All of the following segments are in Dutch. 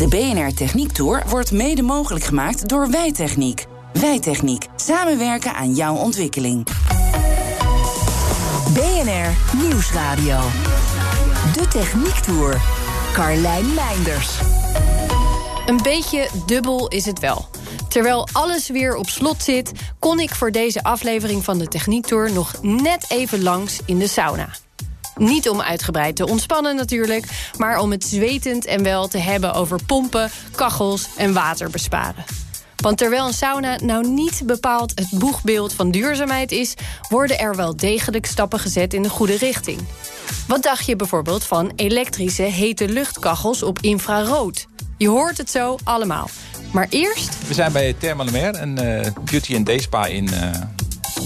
De BNR Techniek Tour wordt mede mogelijk gemaakt door Wijtechniek. Wijtechniek. Samenwerken aan jouw ontwikkeling. BNR Nieuwsradio. De Techniek Tour. Carlijn Meinders. Een beetje dubbel is het wel. Terwijl alles weer op slot zit, kon ik voor deze aflevering van de Techniek Tour nog net even langs in de sauna. Niet om uitgebreid te ontspannen natuurlijk, maar om het zwetend en wel te hebben over pompen, kachels en water besparen. Want terwijl een sauna nou niet bepaald het boegbeeld van duurzaamheid is, worden er wel degelijk stappen gezet in de goede richting. Wat dacht je bijvoorbeeld van elektrische hete luchtkachels op infrarood? Je hoort het zo allemaal. Maar eerst... We zijn bij Thermal Mer, een uh, beauty and day spa in, uh,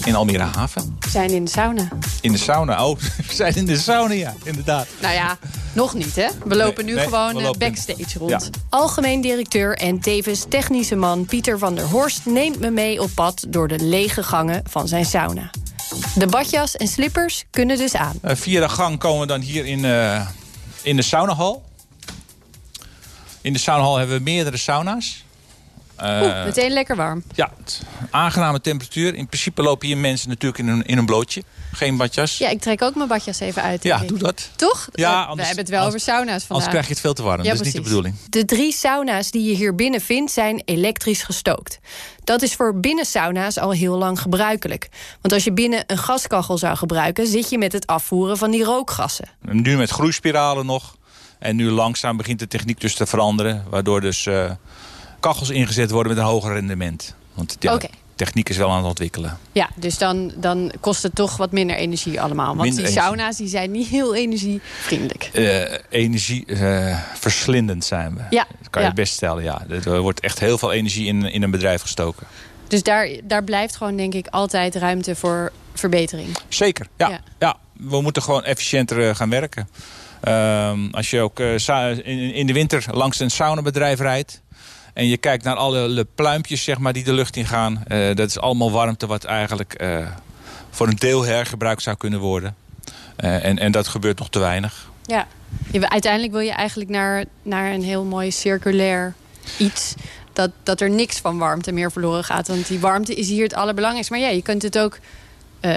in Almere Haven. We zijn in de sauna. In de sauna, oh, we zijn in de sauna, ja, inderdaad. Nou ja, nog niet, hè? We lopen Nee, nu nee, gewoon eh, lopen- backstage rond. Ja. Algemeen directeur en tevens technische man Pieter van der Horst... neemt me mee op pad door de lege gangen van zijn sauna. De badjas en slippers kunnen dus aan. Eh, via de gang komen we dan hier in, eh, in de saunahal. In de saunahal hebben we meerdere sauna's. Eh, Oeh, meteen lekker warm. ja, aangename temperatuur. In principe lopen hier mensen natuurlijk in een, in een blootje. Geen badjas. Ja, ik trek ook mijn badjas even uit. Ja, ik. doe dat. Toch? Ja, Eh, we anders- hebben het wel anders- over sauna's vandaag. Anders krijg je het veel te warm. Ja, dat is niet de bedoeling. De drie sauna's die je hier binnen vindt zijn elektrisch gestookt. Dat is voor binnensauna's al heel lang gebruikelijk. Want als je binnen een gaskachel zou gebruiken... zit je met het afvoeren van die rookgassen. Nu met groeispiralen nog. En nu langzaam begint de techniek dus te veranderen. Waardoor dus eh, kachels ingezet worden met een hoger rendement. Want ja, techniek is wel aan het ontwikkelen. Ja, dus dan, dan kost het toch wat minder energie allemaal. Want Minder die energie. sauna's die zijn niet heel energievriendelijk. Eh, energie eh, verslindend zijn we. Ja, Dat kan je ja. best stellen, ja. Er wordt echt heel veel energie in, in een bedrijf gestoken. Dus daar, daar blijft gewoon denk ik altijd ruimte voor verbetering. Zeker, ja. Ja. ja. we moeten gewoon efficiënter eh, gaan werken. Ehm, als je ook in, in de winter langs een saunabedrijf rijdt... en je kijkt naar alle le- pluimpjes zeg maar, die de lucht in gaan... eh, dat is allemaal warmte wat eigenlijk eh, voor een deel hergebruikt zou kunnen worden. Eh, en, en dat gebeurt nog te weinig. Ja. Je, uiteindelijk wil je eigenlijk naar, naar een heel mooi circulair iets. Dat, dat er niks van warmte meer verloren gaat. Want die warmte is hier het allerbelangrijkste. Maar ja, je kunt het ook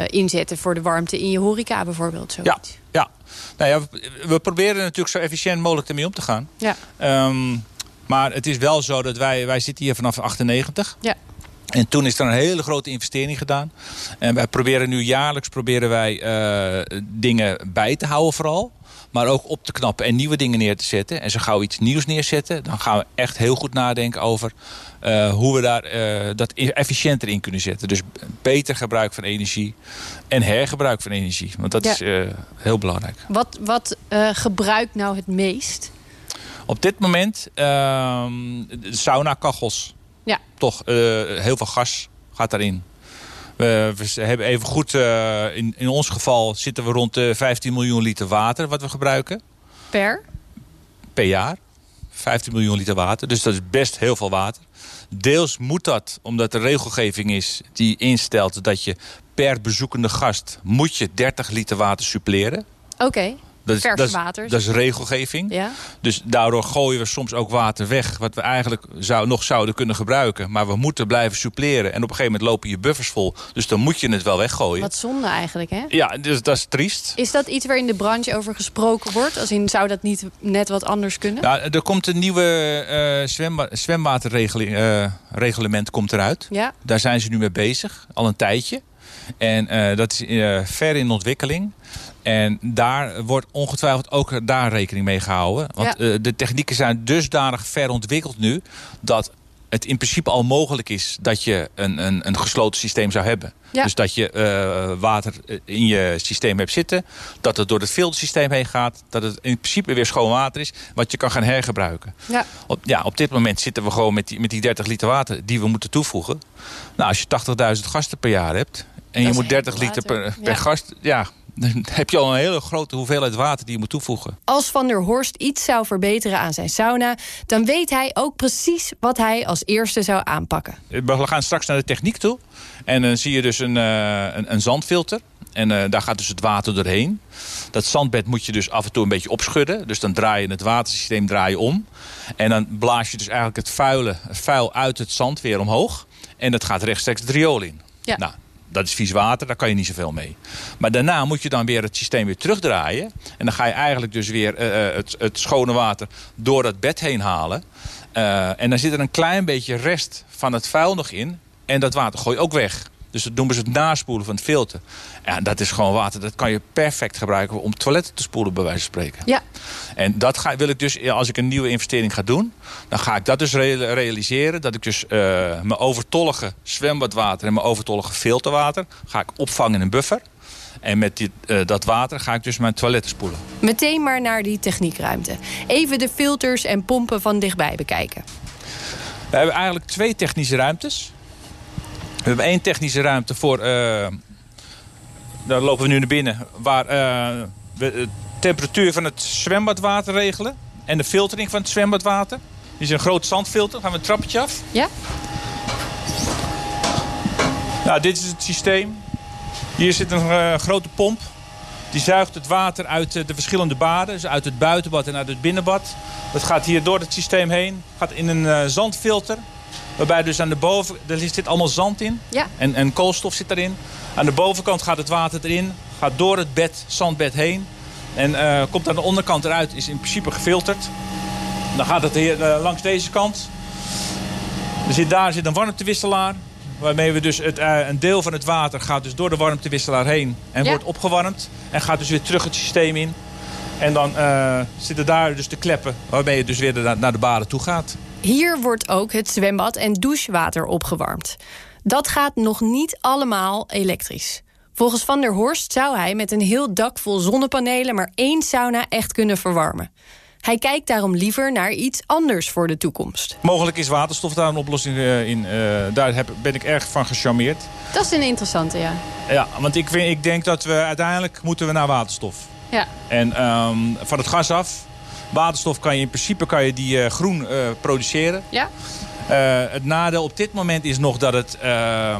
inzetten voor de warmte in je horeca bijvoorbeeld. Ja, Zoiets. ja. Nou ja, we, we proberen natuurlijk zo efficiënt mogelijk ermee om te gaan. Ja. Ehm, maar het is wel zo dat wij, wij zitten hier vanaf 98. Ja. En toen is er een hele grote investering gedaan. En wij proberen nu jaarlijks proberen wij, eh, dingen bij te houden vooral. Maar ook op te knappen en nieuwe dingen neer te zetten. En zo gauw iets nieuws neerzetten. Dan gaan we echt heel goed nadenken over eh, hoe we daar, eh, dat i- efficiënter in kunnen zetten. Dus beter gebruik van energie. En hergebruik van energie. Want dat Ja. is heel belangrijk. Wat, wat gebruikt nou het meest? Op dit moment ehm sauna-kachels. Ja. Toch, eh, heel veel gas gaat daarin. We, we hebben even goed, eh, in, in ons geval zitten we rond de 15 miljoen liter water wat we gebruiken Per? per jaar. 15 miljoen liter water, dus dat is best heel veel water. Deels moet dat omdat er regelgeving is die instelt dat je per bezoekende gast moet je 30 liter water suppleren. Oké. Dat is, dat is- water. Dat is regelgeving. Ja. Dus daardoor gooien we soms ook water weg... wat we eigenlijk zou, nog zouden kunnen gebruiken. Maar we moeten blijven suppleren. En op een gegeven moment lopen je buffers vol. Dus dan moet je het wel weggooien. Wat zonde eigenlijk, hè? Ja, dus dat is triest. Is dat iets waar in de branche over gesproken wordt? Als in, zou dat niet net wat anders kunnen? Nou, er komt een nieuwe eh zwemba zwemwaterreglement komt eruit. Ja. Daar zijn ze nu mee bezig, al een tijdje. En eh, dat is eh, ver in ontwikkeling. En daar wordt ongetwijfeld ook daar rekening mee gehouden. Want Ja. eh, de technieken zijn dusdanig ver ontwikkeld nu... dat het in principe al mogelijk is dat je een, een, een gesloten systeem zou hebben. Ja. Dus dat je uh, water in je systeem hebt zitten. Dat het door het filtersysteem heen gaat. Dat het in principe weer schoon water is. Wat je kan gaan hergebruiken. Ja. Op, ja, op dit moment zitten we gewoon met die, met die 30 liter water die we moeten toevoegen. Nou, als je 80.000 gasten per jaar hebt. En Dat je moet 30 heel liter per, per Ja. gast. Ja, dan heb je al een hele grote hoeveelheid water die je moet toevoegen. Als Van der Horst iets zou verbeteren aan zijn sauna... dan weet hij ook precies wat hij als eerste zou aanpakken. We gaan straks naar de techniek toe. En dan zie je dus een, eh, een, een zandfilter. En eh, daar gaat dus het water doorheen. Dat zandbed moet je dus af en toe een beetje opschudden. Dus dan draai je het watersysteem draai je om. En dan blaas je dus eigenlijk het, vuile, het vuil uit het zand weer omhoog. En dat gaat rechtstreeks het riool in. Ja. Nou, dat is vies water, daar kan je niet zoveel mee. Maar daarna moet je dan weer het systeem weer terugdraaien. En dan ga je eigenlijk dus weer eh, eh, het, het schone water door dat bed heen halen. Eh, en dan zit er een klein beetje rest van het vuil nog in. En dat water gooi je ook weg. Dus dat noemen ze het naspoelen van het filter. Ja, dat is gewoon water. Dat kan je perfect gebruiken om toiletten te spoelen, bij wijze van spreken. Ja, En dat ga, wil ik dus, als ik een nieuwe investering ga doen... dan ga ik dat dus rea- realiseren. Dat ik dus eh, mijn overtollige zwembadwater en mijn overtollige filterwater... ga ik opvangen in een buffer. En met dit, eh, dat water ga ik dus mijn toiletten spoelen. meteen maar naar die techniekruimte. Even de filters en pompen van dichtbij bekijken. We hebben eigenlijk twee technische ruimtes. We hebben één technische ruimte voor... eh, daar lopen we nu naar binnen. Waar eh, we de temperatuur van het zwembadwater regelen. En de filtering van het zwembadwater. Dit is een groot zandfilter. Gaan we een trappetje af. Ja? Nou, dit is het systeem. Hier zit een eh, grote pomp. Die zuigt het water uit de verschillende baden. Dus uit het buitenbad en uit het binnenbad. Dat gaat hier door het systeem heen. Gaat in een zandfilter. Waarbij dus aan de boven... Er zit allemaal zand in. Ja. En, en koolstof zit erin. Aan de bovenkant gaat het water erin. Gaat door het bed, zandbed heen. En eh, komt aan de onderkant eruit. Is in principe gefilterd. Dan gaat het hier eh, langs deze kant. Er zit, daar zit een warmtewisselaar. Waarmee we dus het, eh, een deel van het water gaat dus door de warmtewisselaar heen. En Ja. wordt opgewarmd. En gaat dus weer terug het systeem in. En dan eh, zitten daar dus de kleppen. Waarmee het dus weer naar, naar de baden toe gaat. Hier wordt ook het zwembad en douchewater opgewarmd. Dat gaat nog niet allemaal elektrisch. Volgens Van der Horst zou hij met een heel dak vol zonnepanelen maar één sauna echt kunnen verwarmen. Hij kijkt daarom liever naar iets anders voor de toekomst. Mogelijk is waterstof daar een oplossing eh, in. Eh, daar heb, ben ik erg van gecharmeerd. Dat is een interessante, ja. Ja, want ik, vind, ik denk dat we uiteindelijk moeten we naar waterstof. Ja, En ehm, van het gas af. Waterstof kan je in principe kan je die eh, groen eh, produceren. ja? Eh, het nadeel op dit moment is nog dat het eh,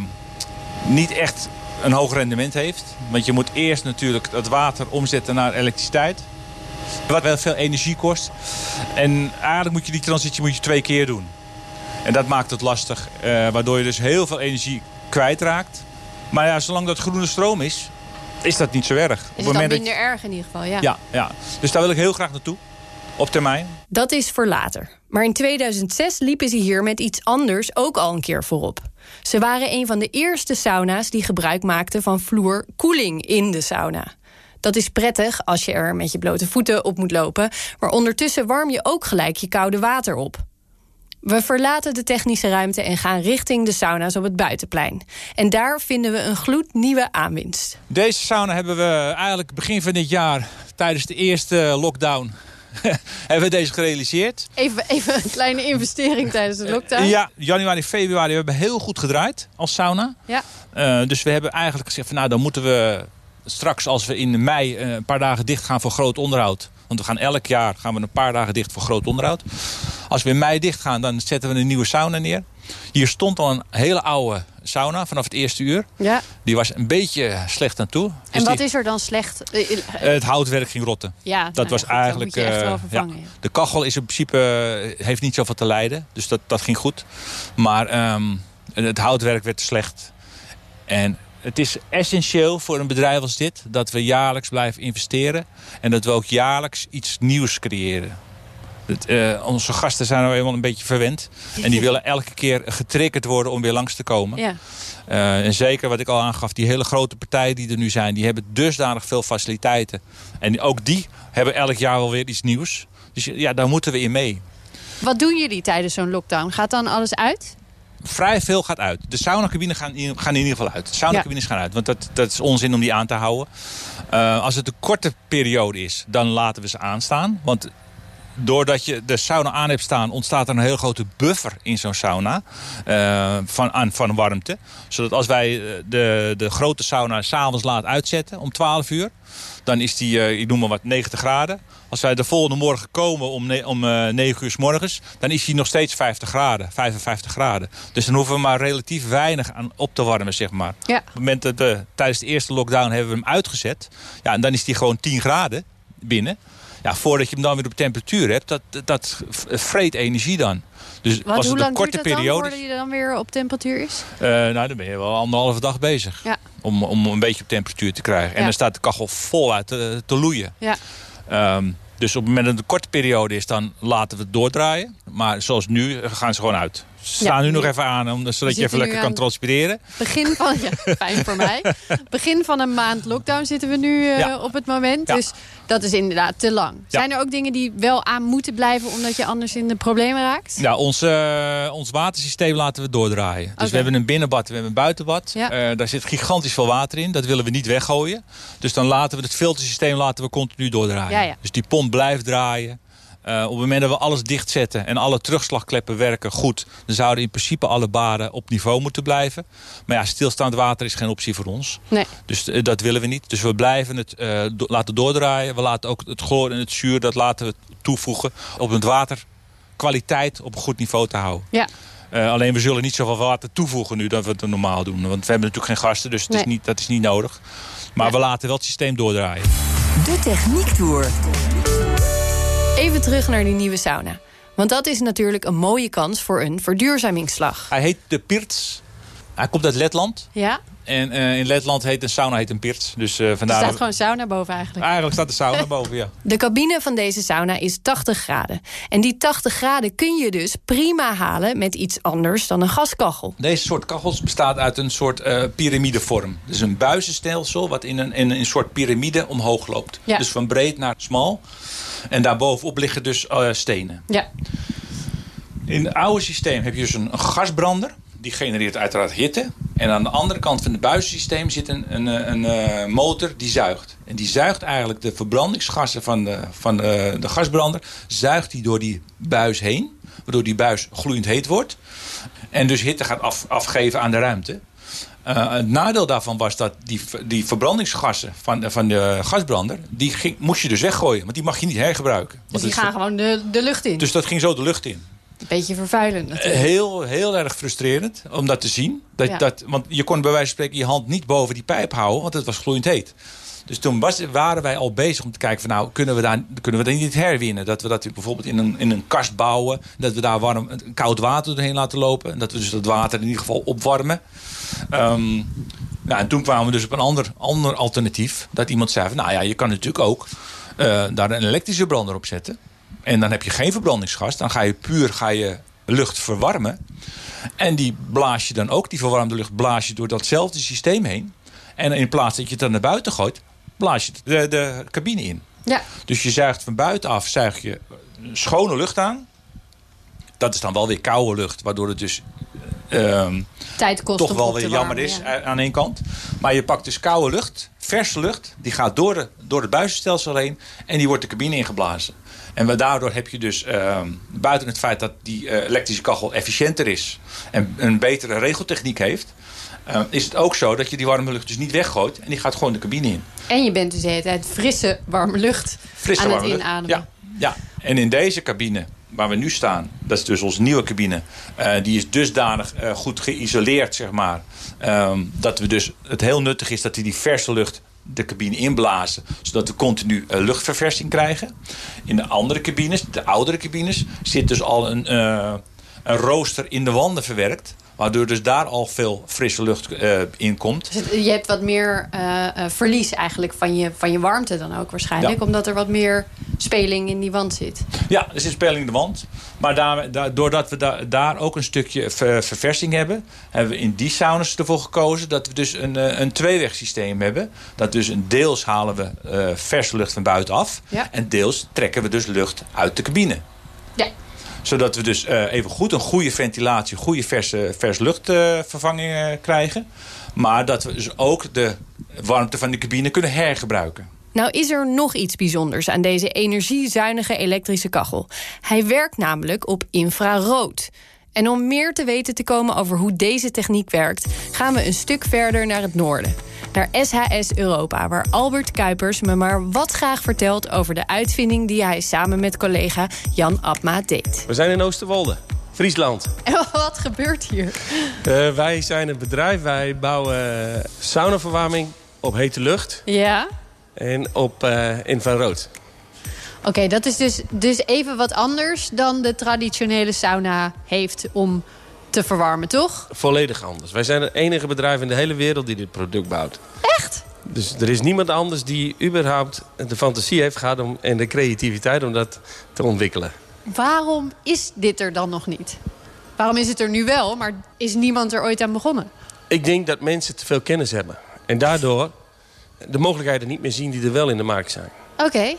niet echt een hoog rendement heeft. Want je moet eerst natuurlijk het water omzetten naar elektriciteit. Wat wel veel energie kost. En eigenlijk moet je die transitie moet je twee keer doen. En dat maakt het lastig. waardoor je dus heel veel energie kwijtraakt. Maar ja, zolang dat groene stroom is, is dat niet zo erg. Op Is het dan moment dat minder erg in ieder geval, ja. ja, ja. Dus daar wil ik heel graag naartoe. Op termijn. Dat is voor later. Maar in 2006 liepen ze hier met iets anders ook al een keer voorop. Ze waren een van de eerste sauna's die gebruik maakten van vloerkoeling in de sauna. Dat is prettig als je er met je blote voeten op moet lopen, maar ondertussen warm je ook gelijk je koude water op. We verlaten de technische ruimte en gaan richting de sauna's op het buitenplein. En daar vinden we een gloednieuwe aanwinst. Deze sauna hebben we eigenlijk begin van dit jaar, tijdens de eerste lockdown, hebben we deze gerealiseerd. Even, even een kleine investering tijdens de lockdown. Ja, januari, februari hebben we heel goed gedraaid als sauna. Ja. Eh, dus we hebben eigenlijk gezegd van nou dan moeten we straks als we in mei eh, een paar dagen dicht gaan voor groot onderhoud. Want we gaan elk jaar gaan we een paar dagen dicht voor groot onderhoud. Als we in mei dicht gaan, dan zetten we een nieuwe sauna neer. Hier stond al een hele oude sauna vanaf het eerste uur. ja. Die was een beetje slecht aan toe. En Dus wat die- is er dan slecht? Eh, eh, Eh, het houtwerk ging rotten. Ja, Dat nou was goed, dan eigenlijk. ja. De kachel is in principe heeft niet zoveel te lijden. Dus dat, dat ging goed. Maar ehm, het houtwerk werd slecht. En het is essentieel voor een bedrijf als dit dat we jaarlijks blijven investeren. En dat we ook jaarlijks iets nieuws creëren. Eh, onze gasten zijn nou eenmaal een beetje verwend. En die willen elke keer getriggerd worden om weer langs te komen. Ja. Eh, en zeker wat ik al aangaf, die hele grote partijen die er nu zijn... die hebben dusdanig veel faciliteiten. En ook die hebben elk jaar wel weer iets nieuws. Dus ja, daar moeten we in mee. Wat doen jullie tijdens zo'n lockdown? Gaat dan alles uit? vrij veel gaat uit. De saunacabines gaan, in, gaan in ieder geval uit. De saunacabines ja. gaan uit, want dat, dat is onzin om die aan te houden. Uh, als het een korte periode is, dan laten we ze aanstaan. Want doordat je de sauna aan hebt staan... ontstaat er een heel grote buffer in zo'n sauna uh, van, aan, van warmte. Zodat als wij de, de grote sauna s'avonds laat uitzetten om 12 uur... dan is die, uh, ik noem maar wat, 90 graden. Als wij de volgende morgen komen om, ne om uh, 9 uur s morgens... dan is die nog steeds 50 graden, 55 graden. Dus dan hoeven we maar relatief weinig aan op te warmen, zeg maar. Ja. Op het moment dat we tijdens de eerste lockdown hebben we hem uitgezet... Ja, en dan is die gewoon 10 graden binnen... Ja, voordat je hem dan weer op temperatuur hebt, dat, dat vreet energie dan. Dus Want als hoe het een korte duurt het dan periode voordat je dan weer op temperatuur is? uh, nou, dan ben je wel anderhalve dag bezig. Ja. Om, om een beetje op temperatuur te krijgen. En Ja. dan staat de kachel voluit te, te loeien. Ja. Ehm, dus op het moment dat het een korte periode is, dan laten we het doordraaien. Maar zoals nu eh, gaan ze gewoon uit. Staan nu nog even aan, om, zodat je even lekker kan transpireren. Begin van, ja, fijn voor mij. Begin van een maand lockdown zitten we nu eh, op het moment. Dus dat is inderdaad te lang. Zijn er ook dingen die wel aan moeten blijven... omdat je anders in de problemen raakt? Ja, ons, eh, ons watersysteem laten we doordraaien. Dus we hebben een binnenbad, we hebben een buitenbad. Eh, daar zit gigantisch veel water in. Dat willen we niet weggooien. Dus dan laten we het filtersysteem laten we continu doordraaien. Dus die pomp blijft draaien. Eh, op het moment dat we alles dichtzetten en alle terugslagkleppen werken goed... dan zouden in principe alle baden op niveau moeten blijven. Maar ja, stilstaand water is geen optie voor ons. Nee. Dus eh, dat willen we niet. Dus we blijven het eh, do- laten doordraaien. We laten ook het chloor en het zuur dat laten we toevoegen... om het water kwaliteit op een goed niveau te houden. Ja. Eh, alleen we zullen niet zoveel water toevoegen nu dan we het normaal doen. Want we hebben natuurlijk geen gasten, dus het is niet, dat is niet nodig. Maar Ja. we laten wel het systeem doordraaien. De Techniek Tour. Even terug naar die nieuwe sauna. Want dat is natuurlijk een mooie kans voor een verduurzamingsslag. Hij heet de Pirts. Hij komt uit Letland. Ja? En eh, in Letland heet een sauna heet een Pirts. Dus Er vandaar... staat dat- gewoon sauna boven eigenlijk. Eigenlijk staat de sauna boven, ja. De cabine van deze sauna is 80 graden. En die 80 graden kun je dus prima halen met iets anders dan een gaskachel. Deze soort kachels bestaat uit een soort eh, piramidevorm. Dus een buizenstelsel wat in een, in een soort piramide omhoog loopt. Ja. Dus van breed naar smal. En daarbovenop liggen dus eh, stenen. Ja. In het oude systeem heb je dus een, een gasbrander. Die genereert uiteraard hitte. En aan de andere kant van het buizensysteem zit een, een, een, eh, motor die zuigt. En die zuigt eigenlijk de verbrandingsgassen van de, van de, de gasbrander... zuigt die door die buis heen. Waardoor die buis gloeiend heet wordt. En dus hitte gaat af, afgeven aan de ruimte. Eh, het nadeel daarvan was dat die, die verbrandingsgassen van, de- van de gasbrander... die ging, moest je dus weggooien. Want die mag je niet hergebruiken. Dus die gaan gewoon de, de lucht in. dus dat ging zo de lucht in. Beetje vervuilend natuurlijk. Heel, heel erg frustrerend om dat te zien. Dat, Ja. dat, want je kon bij wijze van spreken je hand niet boven die pijp houden, want het was gloeiend heet. Dus toen was, waren wij al bezig om te kijken van nou, kunnen we daar, kunnen we dat niet herwinnen? Dat we dat bijvoorbeeld in een, in een kast bouwen. Dat we daar warm, koud water doorheen laten lopen. En dat we dus dat water in ieder geval opwarmen. Ehm, nou, en toen kwamen we dus op een ander, ander alternatief. Dat iemand zei van nou ja, je kan natuurlijk ook eh, daar een elektrische brander op zetten. En dan heb je geen verbrandingsgas. Dan ga je puur ga je lucht verwarmen. En die blaas je dan ook, die verwarmde lucht, blaas je door datzelfde systeem heen. En in plaats dat je het dan naar buiten gooit, blaas je de, de cabine in. Ja. Dus je zuigt van buitenaf zuig je schone lucht aan. Dat is dan wel weer koude lucht, waardoor het dus ehm, Tijd kost toch wel weer jammer warmen, is ja. eh, aan één kant. Maar je pakt dus koude lucht, verse lucht, die gaat door, de, door het buizenstelsel heen en die wordt de cabine ingeblazen. En daardoor heb je dus, ehm, buiten het feit dat die eh, elektrische kachel efficiënter is en een betere regeltechniek heeft, eh, is het ook zo dat je die warme lucht dus niet weggooit en die gaat gewoon de cabine in. En je bent dus de hele tijd frisse, warme lucht Frisse aan warme inademen. Ja, ja, en in deze cabine waar we nu staan, dat is dus onze nieuwe cabine, eh, die is dusdanig eh, goed geïsoleerd, zeg maar, ehm, dat we dus het heel nuttig is dat we die verse lucht de cabine inblazen, zodat we continu luchtverversing krijgen. In de andere cabines, de oudere cabines, zit dus al een, een rooster in de wanden verwerkt. Waardoor dus daar al veel frisse lucht eh, in komt. Dus je hebt wat meer eh, eh, verlies eigenlijk van je, van je warmte dan ook waarschijnlijk. Ja. Omdat er wat meer speling in die wand zit. Ja, er zit speling in de wand. Maar daar, daar- doordat we da- daar ook een stukje ver- verversing hebben... hebben we in die saunas ervoor gekozen dat we dus een, een tweewegsysteem hebben. Dat dus een deels halen we eh verse lucht van buitenaf. Ja. En deels trekken we dus lucht uit de cabine. Ja. Zodat we dus even goed een goede ventilatie, goede verse, vers luchtvervanging krijgen. Maar dat we dus ook de warmte van de cabine kunnen hergebruiken. Nou is er nog iets bijzonders aan deze energiezuinige elektrische kachel. Hij werkt namelijk op infrarood. En om meer te weten te komen over hoe deze techniek werkt... gaan we een stuk verder naar het noorden. Naar SHS Europa, waar Albert Kuipers me maar wat graag vertelt... over de uitvinding die hij samen met collega Jan Abma deed. We zijn in Oosterwolde, Friesland. En wat gebeurt hier? Uh, wij zijn een bedrijf, wij bouwen saunaverwarming op hete lucht. Ja. En op uh, infrarood. Oké, dat is dus, dus even wat anders dan de traditionele sauna heeft om te verwarmen, toch? Volledig anders. Wij zijn het enige bedrijf in de hele wereld die dit product bouwt. Echt? Dus er is niemand anders die überhaupt de fantasie heeft gehad om, en de creativiteit om dat te ontwikkelen. Waarom is dit er dan nog niet? Waarom is het er nu wel, maar is niemand er ooit aan begonnen? Ik denk dat mensen te veel kennis hebben. En daardoor de mogelijkheden niet meer zien die er wel in de markt zijn. Oké.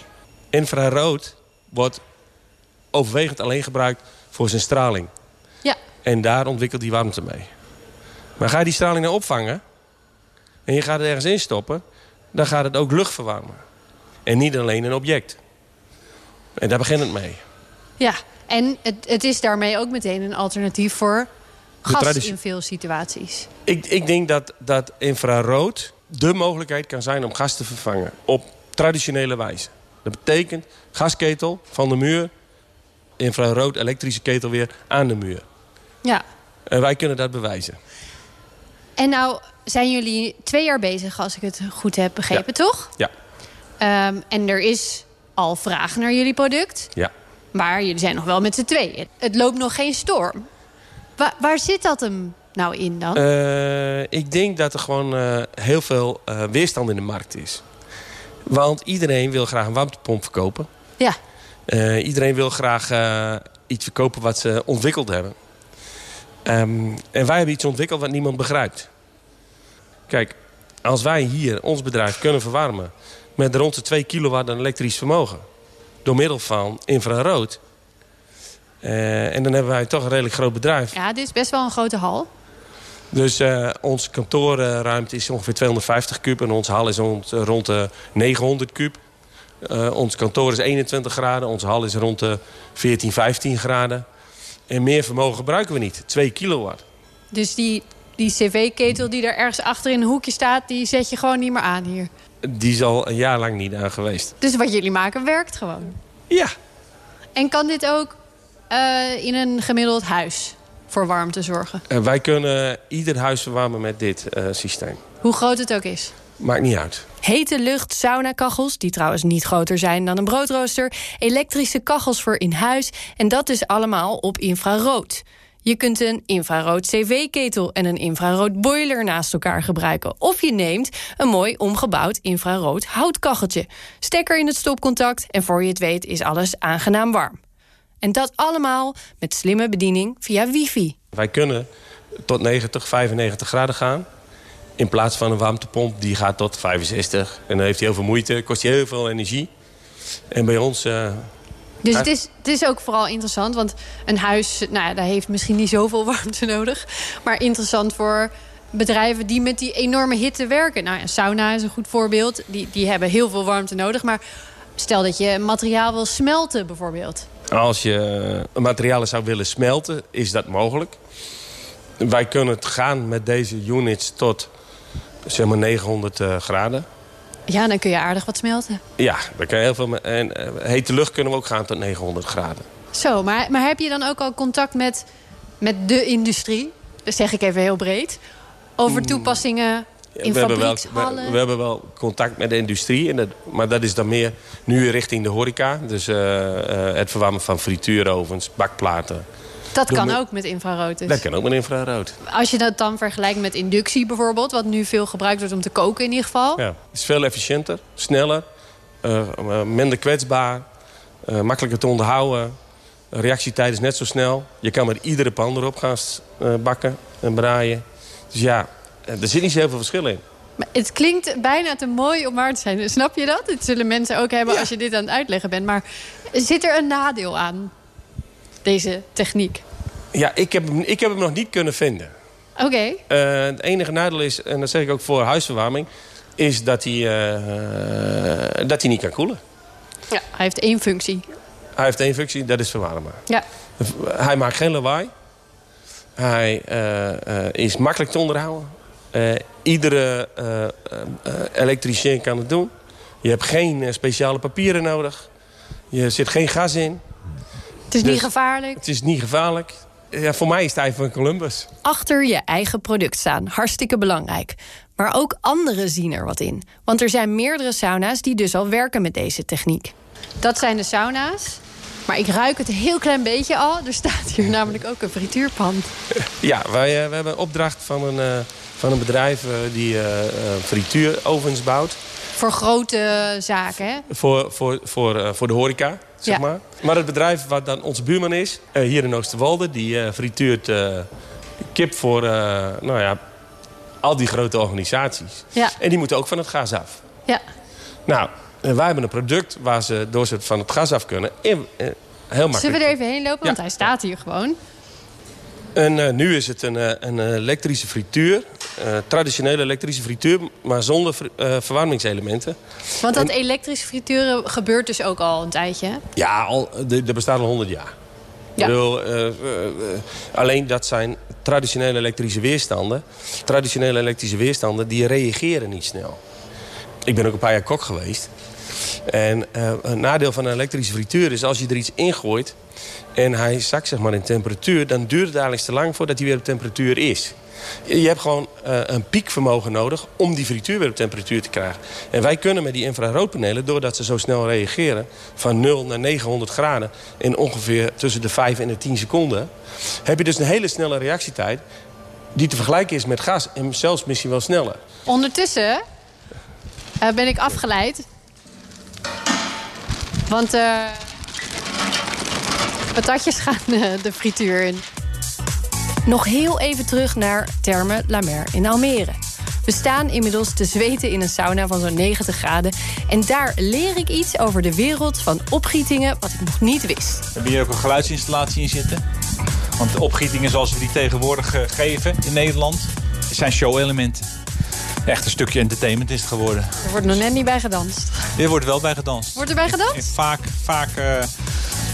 Infrarood wordt overwegend alleen gebruikt voor zijn straling. Ja. En daar ontwikkelt die warmte mee. Maar ga je die straling nou opvangen... en je gaat het ergens instoppen... dan gaat het ook lucht verwarmen. En niet alleen een object. En daar begint het mee. Ja, en het, het is daarmee ook meteen een alternatief voor gas in veel situaties. Ik, ik denk dat, dat infrarood de mogelijkheid kan zijn om gas te vervangen. Op traditionele wijze. Dat betekent gasketel van de muur, infrarood elektrische ketel weer aan de muur. Ja. En wij kunnen dat bewijzen. En nou zijn jullie twee jaar bezig, als ik het goed heb begrepen, toch? Ja. Um, en er is al vraag naar jullie product. Ja. Maar jullie zijn nog wel met z'n tweeën. Het loopt nog geen storm. waar zit dat hem nou in dan? Uh, ik denk dat er gewoon uh, heel veel uh, weerstand in de markt is. Want iedereen wil graag een warmtepomp verkopen. Ja. iedereen wil graag iets verkopen wat ze ontwikkeld hebben. Um, en wij hebben iets ontwikkeld wat niemand begrijpt. Kijk, als wij hier ons bedrijf kunnen verwarmen... met rond de 2 kilowatt aan elektrisch vermogen... door middel van infrarood... en dan hebben wij toch een redelijk groot bedrijf. Ja, dit is best wel een grote hal. Dus uh, onze kantoorruimte is ongeveer 250 kub en onze hal is rond, rond de 900 kub. Uh, ons kantoor is 21 graden, onze hal is rond de 14, 15 graden. En meer vermogen gebruiken we niet, 2 kilowatt. Dus die, die cv-ketel die daar ergens achter in een hoekje staat... die zet je gewoon niet meer aan hier? Die is al een jaar lang niet aan geweest. Dus wat jullie maken werkt gewoon? Ja. En kan dit ook uh, in een gemiddeld huis? Voor warmte zorgen? Uh, wij kunnen ieder huis verwarmen met dit uh, systeem. Hoe groot het ook is? Maakt niet uit. Hete lucht, saunakachels, die trouwens niet groter zijn dan een broodrooster... elektrische kachels voor in huis en dat is allemaal op infrarood. Je kunt een infrarood cv-ketel en een infrarood boiler naast elkaar gebruiken. Of je neemt een mooi omgebouwd infrarood houtkacheltje. Stekker in het stopcontact en voor je het weet is alles aangenaam warm. En dat allemaal met slimme bediening via wifi. Wij kunnen tot 90, 95 graden gaan. In plaats van een warmtepomp die gaat tot 65. En dan heeft hij heel veel moeite, kost hij heel veel energie. En bij ons... Uh, dus het is, het is ook vooral interessant, want een huis... Nou ja, daar heeft misschien niet zoveel warmte nodig. Maar interessant voor bedrijven die met die enorme hitte werken. Nou ja, sauna is een goed voorbeeld. Die, die hebben heel veel warmte nodig. Maar stel dat je materiaal wil smelten bijvoorbeeld. Als je materialen zou willen smelten, is dat mogelijk. Wij kunnen het gaan met deze units tot zeg maar 900 uh, graden. Ja, dan kun je aardig wat smelten. Ja, dan kan je heel veel. En uh, hete lucht kunnen we ook gaan tot 900 graden. Zo, maar, maar heb je dan ook al contact met, met de industrie? Dat zeg ik even heel breed. Over toepassingen in we, hebben wel, we, we, hebben wel contact met de industrie. En dat, maar dat is dan meer nu richting de horeca. Dus uh, uh, het verwarmen van frituurovens, bakplaten. Dat kan ook met infrarood dus. Dat kan ook met infrarood. Als je dat dan vergelijkt met inductie bijvoorbeeld... wat nu veel gebruikt wordt om te koken in ieder geval. Ja, het is veel efficiënter, sneller, uh, minder kwetsbaar... makkelijker te onderhouden. reactietijd is net zo snel. Je kan met iedere pan erop gaan bakken en braaien. Dus ja, er zit niet zo heel veel verschil in. Maar het klinkt bijna te mooi om waar te zijn. Snap je dat? Dat zullen mensen ook hebben als je dit aan het uitleggen bent. Maar zit er een nadeel aan? deze techniek? Ja, ik heb, hem, ik heb hem nog niet kunnen vinden. Oké. Uh, het enige nadeel is, en dat zeg ik ook voor huisverwarming... is dat hij, uh, dat hij niet kan koelen. Ja, hij heeft één functie. Hij heeft één functie, dat is verwarmen. Ja. Hij maakt geen lawaai. Hij is makkelijk te onderhouden. Iedere elektricien kan het doen. Je hebt geen speciale papieren nodig. Je zit geen gas in. Het is niet dus gevaarlijk? Het is niet gevaarlijk. Ja, voor mij is het van Columbus. Achter je eigen product staan, hartstikke belangrijk. Maar ook anderen zien er wat in. Want er zijn meerdere sauna's die dus al werken met deze techniek. Dat zijn de sauna's. Maar ik ruik het een heel klein beetje al. Er staat hier namelijk ook een frituurpan. Ja, wij uh, we hebben een opdracht van een, uh, van een bedrijf uh, die frituurovens bouwt. Voor grote zaken, hè? Voor, voor, voor, voor de horeca zeg ja. maar. Maar het bedrijf wat dan onze buurman is, hier in Oosterwolde... die frituurt kip voor nou ja, al die grote organisaties. Ja. En die moeten ook van het gas af. Ja. Nou, wij hebben een product waar ze door ze van het gas af kunnen. In, heel makkelijk. Zullen we er even heen lopen? Want hij staat hier gewoon. En uh, nu is het een, een elektrische frituur. Uh, traditionele elektrische frituur, maar zonder uh, verwarmingselementen. Want dat en... elektrische frituren gebeurt dus ook al een tijdje? Ja, al, dat bestaat al 100 jaar. Ja. Bedoel, alleen dat zijn traditionele elektrische weerstanden. Traditionele elektrische weerstanden, die reageren niet snel. Ik ben ook een paar jaar kok geweest. En een nadeel van een elektrische frituur is als je er iets ingooit en hij zakt zeg maar in temperatuur... dan duurt het eigenlijk te lang voordat hij weer op temperatuur is. Je hebt gewoon uh, een piekvermogen nodig om die frituur weer op temperatuur te krijgen. En wij kunnen met die infraroodpanelen, doordat ze zo snel reageren... van 0 naar 900 graden in ongeveer tussen de 5 en de 10 seconden... heb je dus een hele snelle reactietijd die te vergelijken is met gas. En zelfs misschien wel sneller. Ondertussen uh, ben ik afgeleid. Want... Uh patatjes gaan eh, de frituur in. Nog heel even terug naar Terme La Mer in Almere. We staan inmiddels te zweten in een sauna van zo'n 90 graden. En daar leer ik iets over de wereld van opgietingen wat ik nog niet wist. We hebben hier ook een geluidsinstallatie in zitten. Want de opgietingen zoals we die tegenwoordig eh, geven in Nederland... zijn show-elementen. Echt een stukje entertainment is het geworden. Er wordt nog net niet bij gedanst. Er wordt wel bij gedanst. Wordt er bij gedanst? Vaak, vaak uh,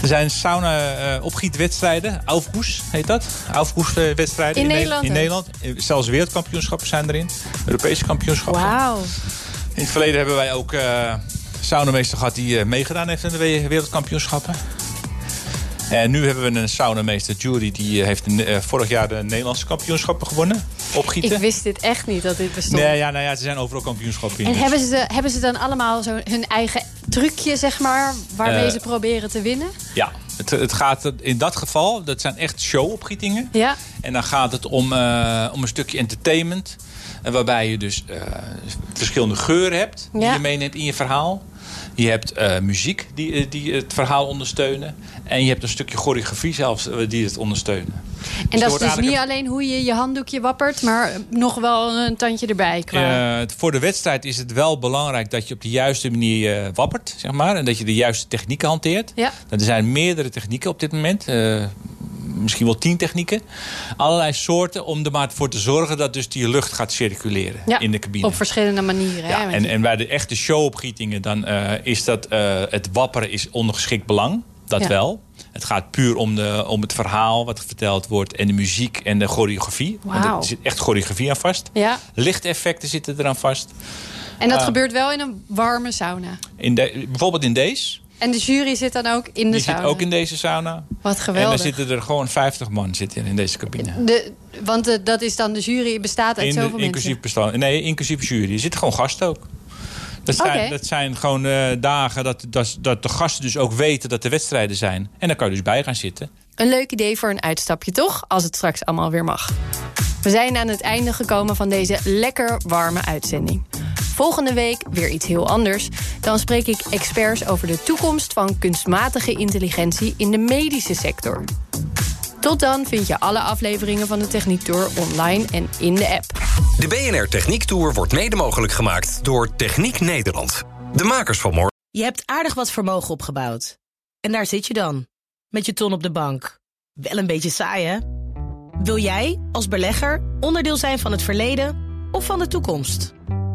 er zijn sauna-opgietwedstrijden. Uh, Aufgoes heet dat. Aufgoes-wedstrijden in, in, Nederland. In Nederland. Zelfs wereldkampioenschappen zijn erin. Europese kampioenschappen. Wauw. In het verleden hebben wij ook uh, saunameester gehad die uh, meegedaan heeft in de wereldkampioenschappen. En nu hebben we een saunameester, Jury, die heeft vorig jaar de Nederlandse kampioenschappen gewonnen. Opgieten. Ik wist dit echt niet dat dit bestond. Nee, ja, nou ja, ze zijn overal kampioenschappen in. En hebben, ze, hebben ze dan allemaal zo hun eigen trucje, zeg maar, waarmee uh, ze proberen te winnen? Ja, het, het, gaat in dat geval, dat zijn echt show-opgietingen. Ja. En dan gaat het om, uh, om een stukje entertainment. Waarbij je dus uh, verschillende geuren hebt die ja. je meeneemt in je verhaal. Je hebt uh, muziek die, die het verhaal ondersteunen. En je hebt een stukje choreografie zelfs die het ondersteunen. En dus dat is dus niet een... alleen hoe je je handdoekje wappert... maar nog wel een tandje erbij. Qua... Uh, voor de wedstrijd is het wel belangrijk dat je op de juiste manier uh, wappert. Zeg maar, en dat je de juiste technieken hanteert. Ja. Er zijn meerdere technieken op dit moment. Uh, misschien wel tien technieken. Allerlei soorten om er maar voor te zorgen... dat dus die lucht gaat circuleren ja, in de cabine. Op verschillende manieren. Ja, hè, en, en bij de echte showopgietingen... dan uh, is dat uh, het wapperen is ondergeschikt belang. Dat ja. wel. Het gaat puur om, de, om het verhaal wat verteld wordt... en de muziek en de choreografie. Wow. Want er zit echt choreografie aan vast. Ja. Lichteffecten zitten eraan vast. En dat uh, gebeurt wel in een warme sauna? In de, bijvoorbeeld in deze... En de jury zit dan ook in de Die sauna? zit ook in deze sauna. Wat geweldig. En dan zitten er gewoon 50 man zitten in deze cabine. De, want de, dat is dan de jury bestaat uit in, zoveel inclusief mensen? Bestaan, nee, inclusief jury. Er zitten gewoon gasten ook. Dat zijn, okay. dat zijn gewoon uh, dagen dat, dat, dat de gasten dus ook weten dat er wedstrijden zijn. En dan kan je dus bij gaan zitten. Een leuk idee voor een uitstapje toch? Als het straks allemaal weer mag. We zijn aan het einde gekomen van deze lekker warme uitzending. Volgende week weer iets heel anders. Dan spreek ik experts over de toekomst van kunstmatige intelligentie in de medische sector. Tot dan vind je alle afleveringen van de Techniek Tour online en in de app. De BNR Techniek Tour wordt mede mogelijk gemaakt door Techniek Nederland. De makers van morgen. Je hebt aardig wat vermogen opgebouwd. En daar zit je dan, met je ton op de bank. Wel een beetje saai, hè? Wil jij, als belegger, onderdeel zijn van het verleden of van de toekomst?